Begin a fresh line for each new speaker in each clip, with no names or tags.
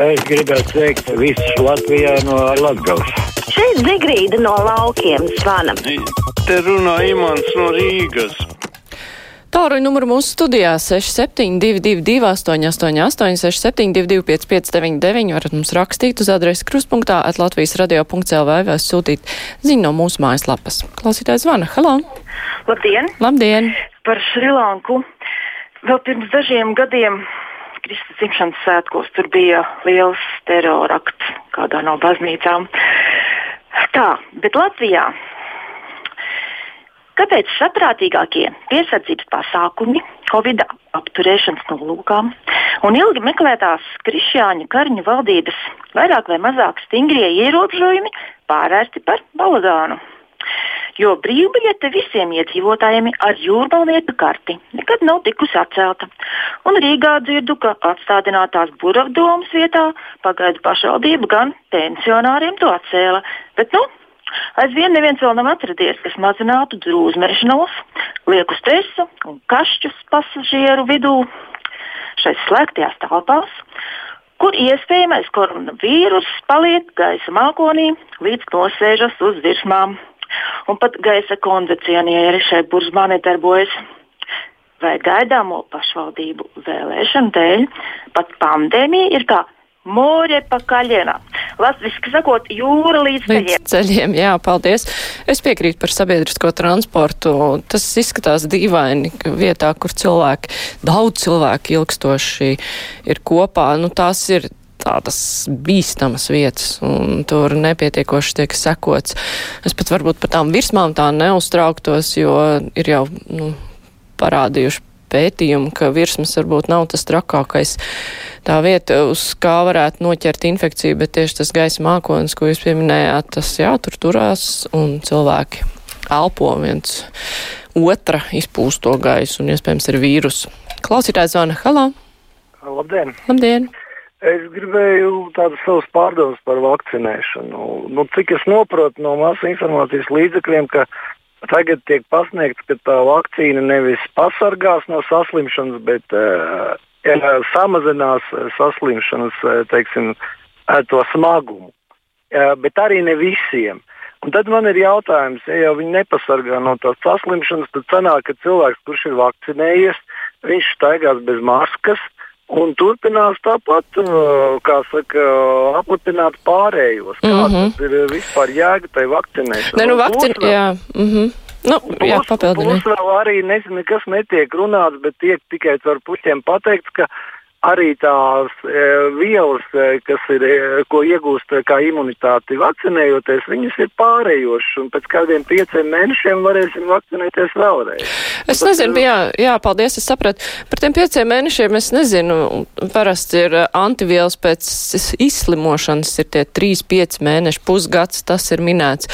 Es gribētu sveikt visus Latvijā no Latgales.
Šeit Zigrīda no laukiem zvana.
Te runā Imants no Rīgas.
Tāruņa numuru mūsu studijā 6722, 888, 672, 559, varat mums rakstīt uz adresi krustpunktā at Latvijas radio.clv vai sūtīt ziņu no mūsu mājaslapas. Klausītājs zvana. Halo!
Labdien!
Labdien!
Par Šrilanku. Vēl pirms dažiem gadiem Kristus dzimšanas svētkos tur bija liels terorakts kādā no baznīcām. Tā, bet Latvijā Kāpēc saprātīgākie piesardzības pasākumi, Covid apturēšanas nolūkām un ilgi meklētās Krišjāņa Karņu valdības vairāk vai mazāk stingrie ierobežojumi pārvērsti par balagānu? Jo brīvbiļete visiem iedzīvotājiem ar jūrmalnieku karti nekad nav tikusi atcelta. Un Rīgā dzirdu, ka atstādinātās burvdomas vietā pagaidu pašvaldība gan pensionāriem to atcēla. Bet, nu, Aizvien neviens vēl nav atradies, kas mazinātu drūzmēšanos, lieku stresu un kašķus pasažieru vidū šais slēgtajās telpās, kur iespējamais koronavīrus paliek gaisa mākonī līdz nosēžas uz virsmām. Un pat gaisa kondicionieri šai burzmā nedarbojas. Vai gaidāmo pašvaldību vēlēšanu dēļ pat pandēmija ir kā Mūre pa kaļienā. Latvijas sakot, jūra līdz ceļiem.
Līdz ceļiem, jā, paldies. Es piekrītu par sabiedrisko transportu. Tas izskatās dīvaini, vietā, kur cilvēki, daudz cilvēku ilgstoši ir kopā, nu tās ir tādas bīstamas vietas, un tur nepietiekoši tiek sekots. Es pat varbūt par tām virsmām tā neuztrauktos, jo ir jau nu, parādījuši pētījumu, ka virsmas varbūt nav tas trakākais tā vieta, uz kā varētu noķert infekciju, bet tieši tas gaisa mākonis, ko jūs pieminējāt, tas jā, tur turās un cilvēki elpo viens otra izpūsto gaisu un iespējams ir vīrusu. Klausītājs zvana, halā!
Labdien!
Labdien!
Es gribēju tādas savas pārdomas par vakcinēšanu. Nu, cik es saprotu no masu informācijas līdzekļiem, ka tagad tiek pasniegts, ka tā vakcīna nevis pasargās no saslimšanas, bet uh, samazinās saslimšanas teiksim, to smagumu. Bet arī ne visiem. Un tad man ir jautājums, ja jau viņi nepasargā no tās saslimšanas, tad sanāk, ka cilvēks, kurš ir vakcinējies, viņš staigās bez maskas un turpinās tāpat, kā saka, aplipināt pārējos. Kāda mm -hmm. ir vispār jēga tai vakcinēšanai?
Ne, nu, vakcin... jā. Mm -hmm. Nu, jā, papildiniet.
Plus vēl arī nezinu, nekas netiek runāts, bet tiek tikai caur puķiem pateikts, ka arī tās e, vielas, e, kas ir, e, ko iegūst e, kā imunitāti vakcinējoties, viņas ir pārējošas. Un pēc kādiem pieciem mēnešiem varēsim vakcinēties vēlreiz.
Es Bet, nezinu, jā, jā, paldies, es sapratu. Par tiem pieciem mēnešiem es nezinu. Parasti ir antivielas pēc izslimošanas, ir tie 3-5 mēneši, pusgads, tas ir minēts.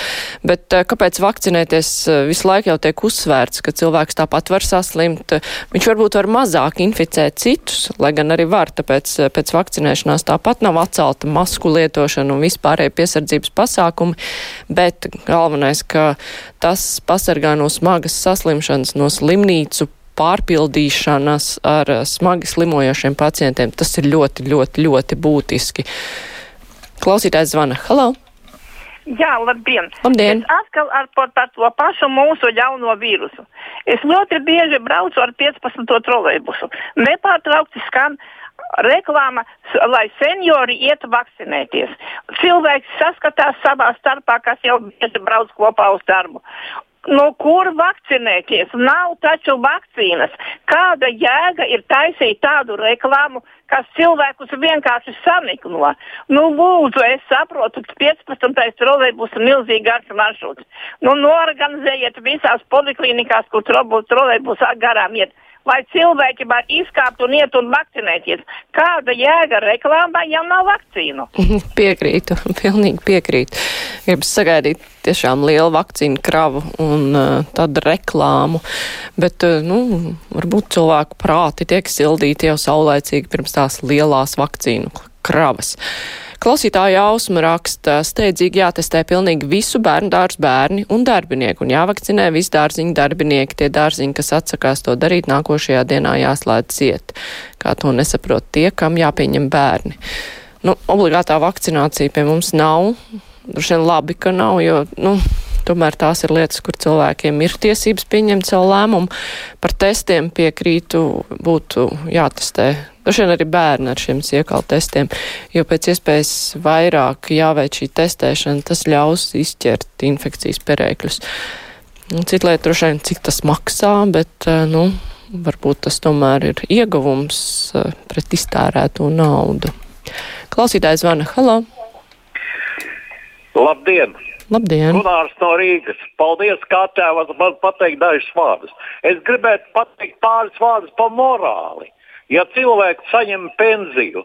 Bet kāpēc vakcinēties visu laiku jau tiek uzsvērts, ka cilvēks tāpat var saslimt? Viņš varbūt var mazāk inficēt citus, lai gan arī var, tāpēc eh, pēc vakcinēšanās tāpat nav atcelta masku lietošana un vispārēji piesardzības pasākumi, bet galvenais, ka tas pasargā no smagas saslimšanas, no slimnīcu pārpildīšanas ar eh, smagi slimojošiem pacientiem. Tas ir ļoti, ļoti, ļoti būtiski. Klausītājs zvana. Halo!
Jā, labdien!
Labdien!
Es atkal ar par, par to pašu mūsu jauno vīrusu. Es ļoti bieži braucu ar 15. trolēbusu. Nepārtraukti skan reklāma, lai seniori iet vakcinēties. Cilvēks saskatās savā starpā, kas jau bieži brauc kopā uz darbu. No kur vakcinēties? Nav taču vakcīnas. Kāda jēga ir taisīt tādu reklāmu, kas cilvēkus vienkārši sanikno? Nu, lūdzu, es saprotu, ka 15. trolē būs milzīgi garš maršruts. Nu, norganizējiet visās poliklinikās, kur trolē būs garām iet lai cilvēki var izkāpt un iet un vakcinēties. Kāda jēga reklāmā, ja nav vakcīnu?
Piekrītu, pilnīgi piekrītu. Gribas sagaidīt tiešām lielu vakcīnu kravu un uh, tādu reklāmu, bet, uh, nu, varbūt cilvēku prāti tiek sildīti jau saulēcīgi pirms tās lielās vakcīnu kravas. Klausītāja Ausma raksta, steidzīgi jātestē pilnīgi visu bērnu dārzu bērni un darbinieki un jāvakcinē visi dārziņu darbinieki. Tie dārziņi, kas atsakās to darīt, nākošajā dienā jāslēdz ciet. Kā to nesaprot tie, kam jāpieņem bērni. Nu, obligātā vakcinācija pie mums nav. Droši vien labi, ka nav, jo, nu, tomēr tās ir lietas, kur cilvēkiem ir tiesības pieņemt savu lēmumu. Par testiem piekrītu būtu jātestē. Droši vien arī bērni ar šiem siekalu testiem, jo pēc iespējas vairāk jāveic šī testēšana, tas ļaus izķert infekcijas perēkļus. Cita lieta droši vien, cik tas maksā, bet, nu, varbūt tas tomēr ir ieguvums pret iztērēto naudu. Klausītājs zvana. Halo!
Labdien!
Labdien!
Gunārs no Rīgas. Paldies, kā tēvs man pateikt dažus vārdus. Es gribētu pateikt pāris vārdus par morāli. Ja cilvēks saņem pensiju,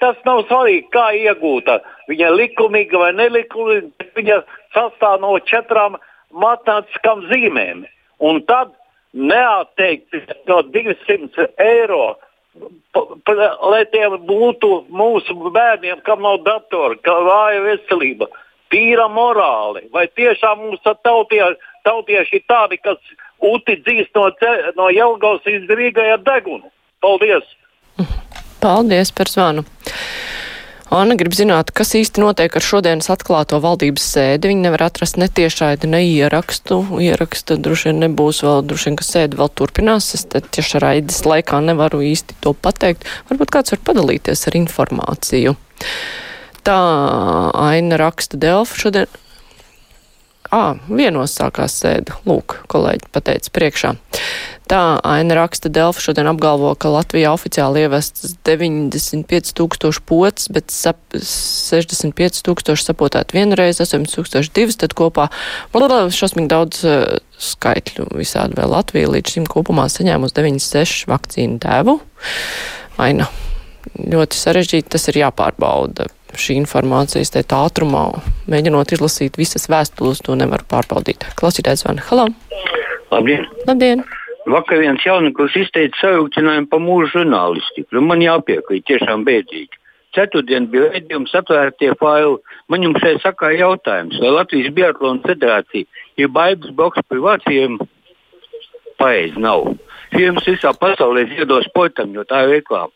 tas nav svarīgi, kā iegūta. Viņa likumīga vai nelikumīga, viņa sastāv no četrām matemātiskām zīmēm. Un tad neatteikti no 200 eiro lai tie būtu mūsu bērniem, kam nav datora, kā vāja veselība, tīra morāli. Vai tiešām mums tautie, tautieši ir tādi, kas uti dzīst no, no Jelgavas ar degunu? Paldies!
Paldies par zvanu! Anna grib zināt, kas īsti notiek ar šodienas atklāto valdības sēdi. Viņi nevar atrast netiešaidi, ne ierakstu. Ieraksta droši vien nebūs vēl, droši vien, ka sēde vēl turpinās. Es tieši raides laikā nevaru īsti to pateikt. Varbūt kāds var padalīties ar informāciju. Tā aina raksta Delfa šodien. Ā, vienos sākās sēde. Lūk, kolēģi pateica priekšā. Tā aina raksta Delfa šodien apgalvo, ka Latvijā oficiāli ievests 95 tūkstoši pots, bet sap, 65 tūkstoši sapotēt vienreiz, 8 tūkstoši divas, tad kopā šausmīgi daudz uh, skaitļu visādi vēl Latvija līdz šim kopumā saņēmusi 96 vakcīnu devu. Aina ļoti sarežģīti, tas ir jāpārbauda šī informācijas te ātrumā, mēģinot izlasīt visas vēstules, to nevar pārbaudīt. Klausītājs zvana. Halo!
Labdien!
Labdien!
Vakar viens jauneklis izteica sarūktinājumu par mūža žurnālistiku. Man jāpiekrīt, tiešām bēdīgi. Ceturtdien bija redzējums atvērtie faili. Man jums šeit sakā jautājums, vai Latvijas Biatlona federācija ir baigas boks privātiem? Pareizi nav. Firmas visā pasaulē ziedo sportam, jo tā ir reklāma.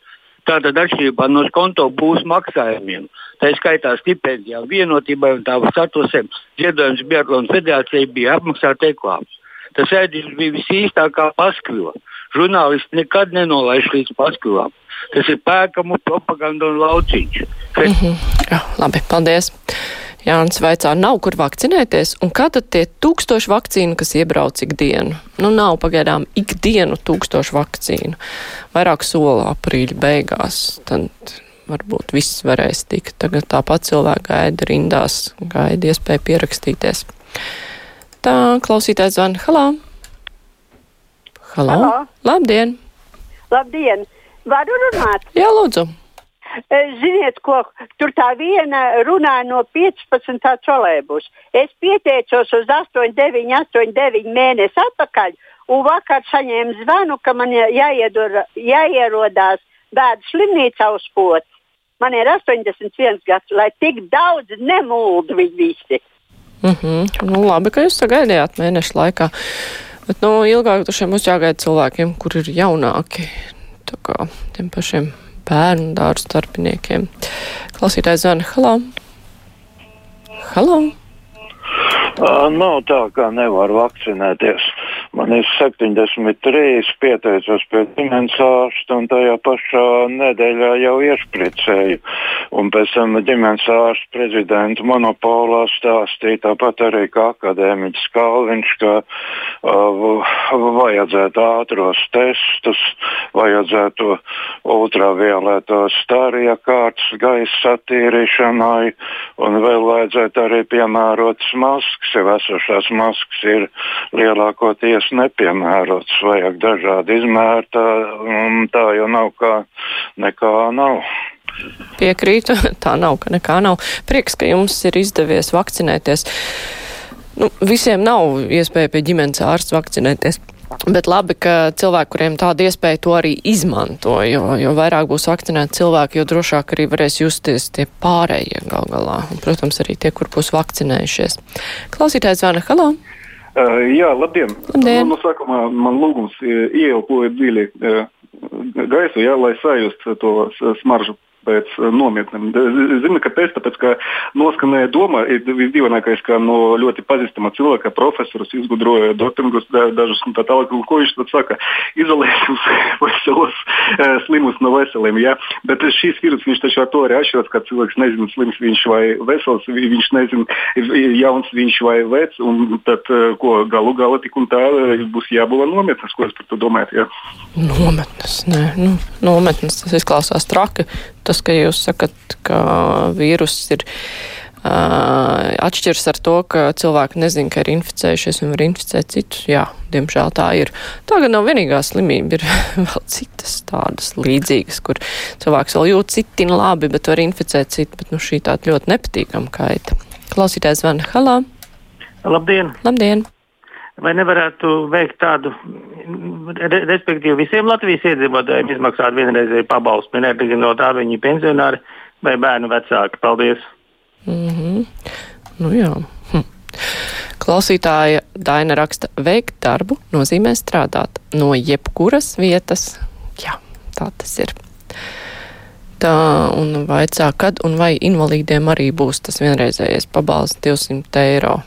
Tātad atšķirībā no konta būs maksājumiem. Tā skaitā stipendijām, vienotībai un tā statusiem ziedojums Biatlona federācijai bija apmaksāta reklāmas. Tas ēdījums bija visīstākā paskvila. Žurnālisti nekad nenolaiž līdz paskvilām. Tas ir pēkamu propaganda un lauciņš.
Mm -hmm. Jā, labi, paldies. Jānis vaicā, nav kur vakcinēties, un kā tad tie tūkstoši vakcīnu, kas iebrauc ikdienu? Nu, nav pagaidām ikdienu tūkstoši vakcīnu. Vairāk sola aprīļa beigās, tad varbūt viss varēs tikt. Tagad tāpat cilvēki gaida rindās, gaida iespēju pierakstīties. Tā klausītājs zvana. Halā! Halo!
Halo.
Labdien!
Labdien! Varu runāt?
Jā, lūdzu!
Ziniet, ko tur tā viena runāja no 15. trolēbus. Es pieteicos uz 8, 9, 8, 9 mēnesi atpakaļ, un vakar saņēmu zvanu, ka man jāiedur, jāierodās bērnu slimnīcā uz pots. Man ir 81 gads, lai tik daudz nemūldu viņi visi.
Mm -hmm. nu, labi, ka jūs sagaidījāt mēnešu laikā. Bet nu, ilgāk tur būs jāgaida cilvēkiem, kur ir jaunāki. Tā kā tiem pašiem bērnu dārzu starpiniekiem. Klausītājs zvana. Halo! Halo!
Nav tā, ka nevar vakcinēties. Man ir 73, pieteicos pie ģimenes ārsta un tajā pašā nedēļā jau iešpricēju. Un pēc tam ģimenes ārsta prezidenta monopolā stāstīja tāpat arī kā akadēmiķis Kalviņš, ka uh, vajadzētu ātros testus, vajadzētu ultravioleto stārija kārtas gaisa attīrīšanai un vēl vajadzētu arī piemērotas maskas, jo esošās maskas ir lielākoties nepiemērotas, vajag dažādi izmēri, tā, tā jau nav kā nekā nav.
Piekrītu, tā nav, ka nekā nav. Prieks, ka jums ir izdevies vakcinēties. Nu, visiem nav iespēja pie ģimenes ārsta vakcinēties. Bet labi, ka cilvēki, kuriem tāda iespēja, to arī izmanto, jo, jo vairāk būs vakcinēti cilvēki, jo drošāk arī varēs justies tie pārējie gal galā. Un, protams, arī tie, kur būs vakcinējušies. Klausītājs zvana, halo!
Uh, jā, labdien!
labdien.
Man, no sākumā man lūgums ieelpoja dziļi uh, gaisu, jā, lai sajust to smaržu pēc uh, nometnēm. Zinu, kāpēc? Tāpēc, ka noskanēja doma, visdīvainākais, ka no ļoti pazīstama cilvēka profesors izgudroja dopingus dažus un tā tālāk, un ko viņš tad saka, izolēsim veselos uh, slimus no veseliem. Ja? Bet šīs vīrus viņš taču ar to arī atšķiras, ka cilvēks nezina, slims viņš vai vesels, viņš nezina, jauns viņš vai vecs, un tad, uh, ko galu galā tik un tā būs jābūvē nometnes, ko es par to domāju. Ja?
Nometnes, nē, nu, nometnes, tas izklausās traki. Tas, ka jūs sakat, ka vīruss ir uh, atšķirs ar to, ka cilvēki nezin, ka ir inficējušies un var inficēt citus. Jā, diemžēl tā ir. Tā gan nav vienīgā slimība, ir vēl citas tādas līdzīgas, kur cilvēks vēl jūt citin labi, bet var inficēt citu, bet nu šī tāda ļoti nepatīkama kaita. Klausītājs Vana Halā.
Labdien!
Labdien!
Vai nevarētu veikt tādu, respektīvi visiem Latvijas iedzīvotājiem izmaksāt vienreizēju pabalstu, neatkarīgi no tā viņi pensionāri vai bērnu vecāki? Paldies!
Mm -hmm. Nu jā. Hm. Klausītāja Daina raksta, veikt darbu nozīmē strādāt no jebkuras vietas. Jā, tā tas ir. Tā un vaicā, kad un vai invalīdiem arī būs tas vienreizējais pabalsts 200 eiro.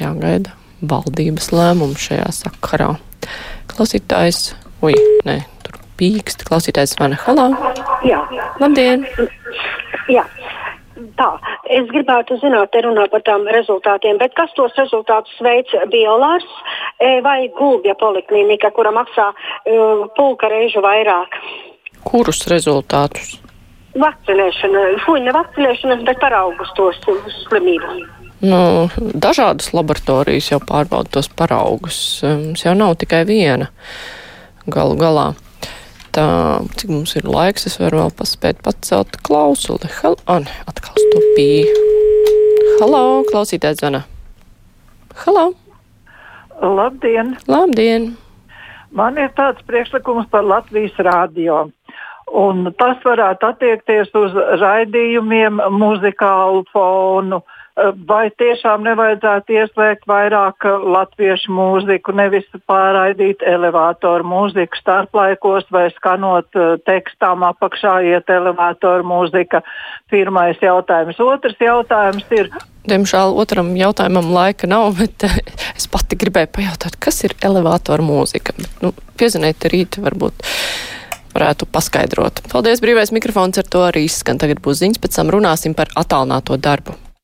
Jāgaida valdības lēmumu šajā sakarā. Klausītājs, ui, nē, tur pīkst, klausītājs Vana Halā.
Jā.
Labdien!
Jā. Tā, es gribētu zināt, te runā par tām rezultātiem, bet kas tos rezultātus veic Biolārs e, vai Gulbja poliklinika, kura maksā uh, pulka reižu vairāk?
Kurus rezultātus?
Vakcinēšana, ne vakcinēšanas, bet paraugus tos slimības.
Nu, dažādas laboratorijas jau pārbauda tos paraugus. Mums jau nav tikai viena galu galā. Tā, cik mums ir laiks, es varu vēl paspēt pacelt klausuli. Hal ne, atkal stopīja. Halo, klausītājs zvana. Halo!
Labdien!
Labdien!
Man ir tāds priekšlikums par Latvijas rādio. Un tas varētu attiekties uz raidījumiem, muzikālu fonu, uh, Vai tiešām nevajadzētu ieslēgt vairāk latviešu mūziku, nevis pārraidīt elevātoru mūziku starplaikos vai skanot tekstām apakšā iet elevātoru mūzika? Pirmais jautājums. Otrs jautājums ir.
Diemžēl otram jautājumam laika nav, bet es pati gribēju pajautāt, kas ir elevātoru mūzika. Nu, pieziniet rīt varbūt varētu paskaidrot. Paldies, brīvais mikrofons ar to arī izskan. Tagad būs ziņas, pēc tam runāsim par attālināto darbu.